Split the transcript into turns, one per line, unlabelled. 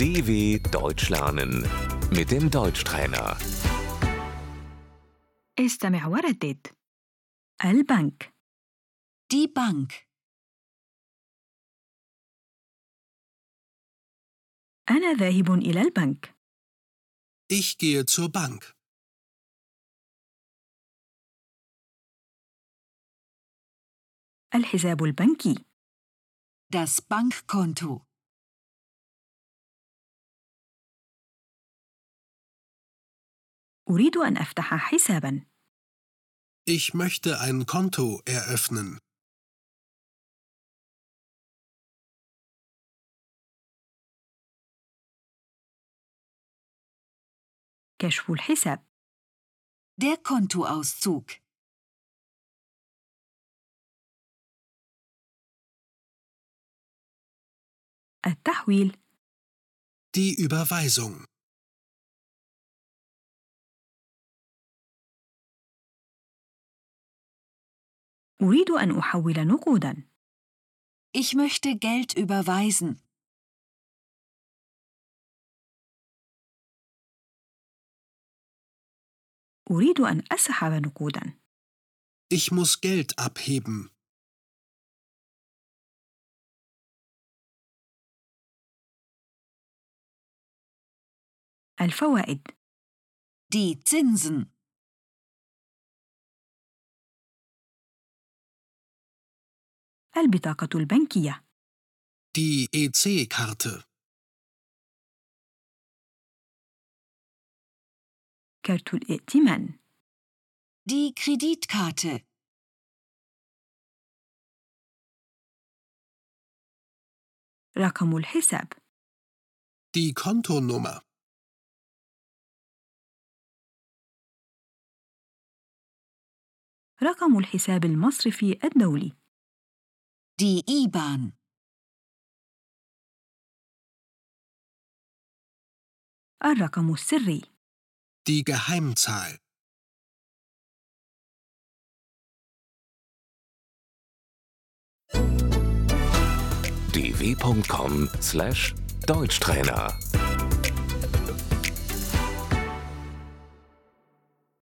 DW Deutsch lernen mit dem Deutschtrainer.
استمع وردد البنك
Die Bank.
أنا ذاهب إلى البنك
Ich gehe zur Bank.
الحساب البنكي
Das Bankkonto.
أريد أن أفتح حسابا
Ich möchte ein Konto eröffnen.
كشف الحساب
Der Kontoauszug.
التحويل
Die Überweisung.
أريد أن أحول نقودا
Ich möchte Geld überweisen.
أريد أن أسحب نقودا
Ich muss Geld abheben.
الفوائد
Die Zinsen.
البطاقة البنكية
Die EC-Karte.
كارت الائتمان
Die Kreditkarte.
رقم الحساب
Die Kontonummer.
رقم الحساب المصرفي الدولي
Die IBAN.
الرقم السري
Die Geheimzahl.
dw.com/deutschtrainer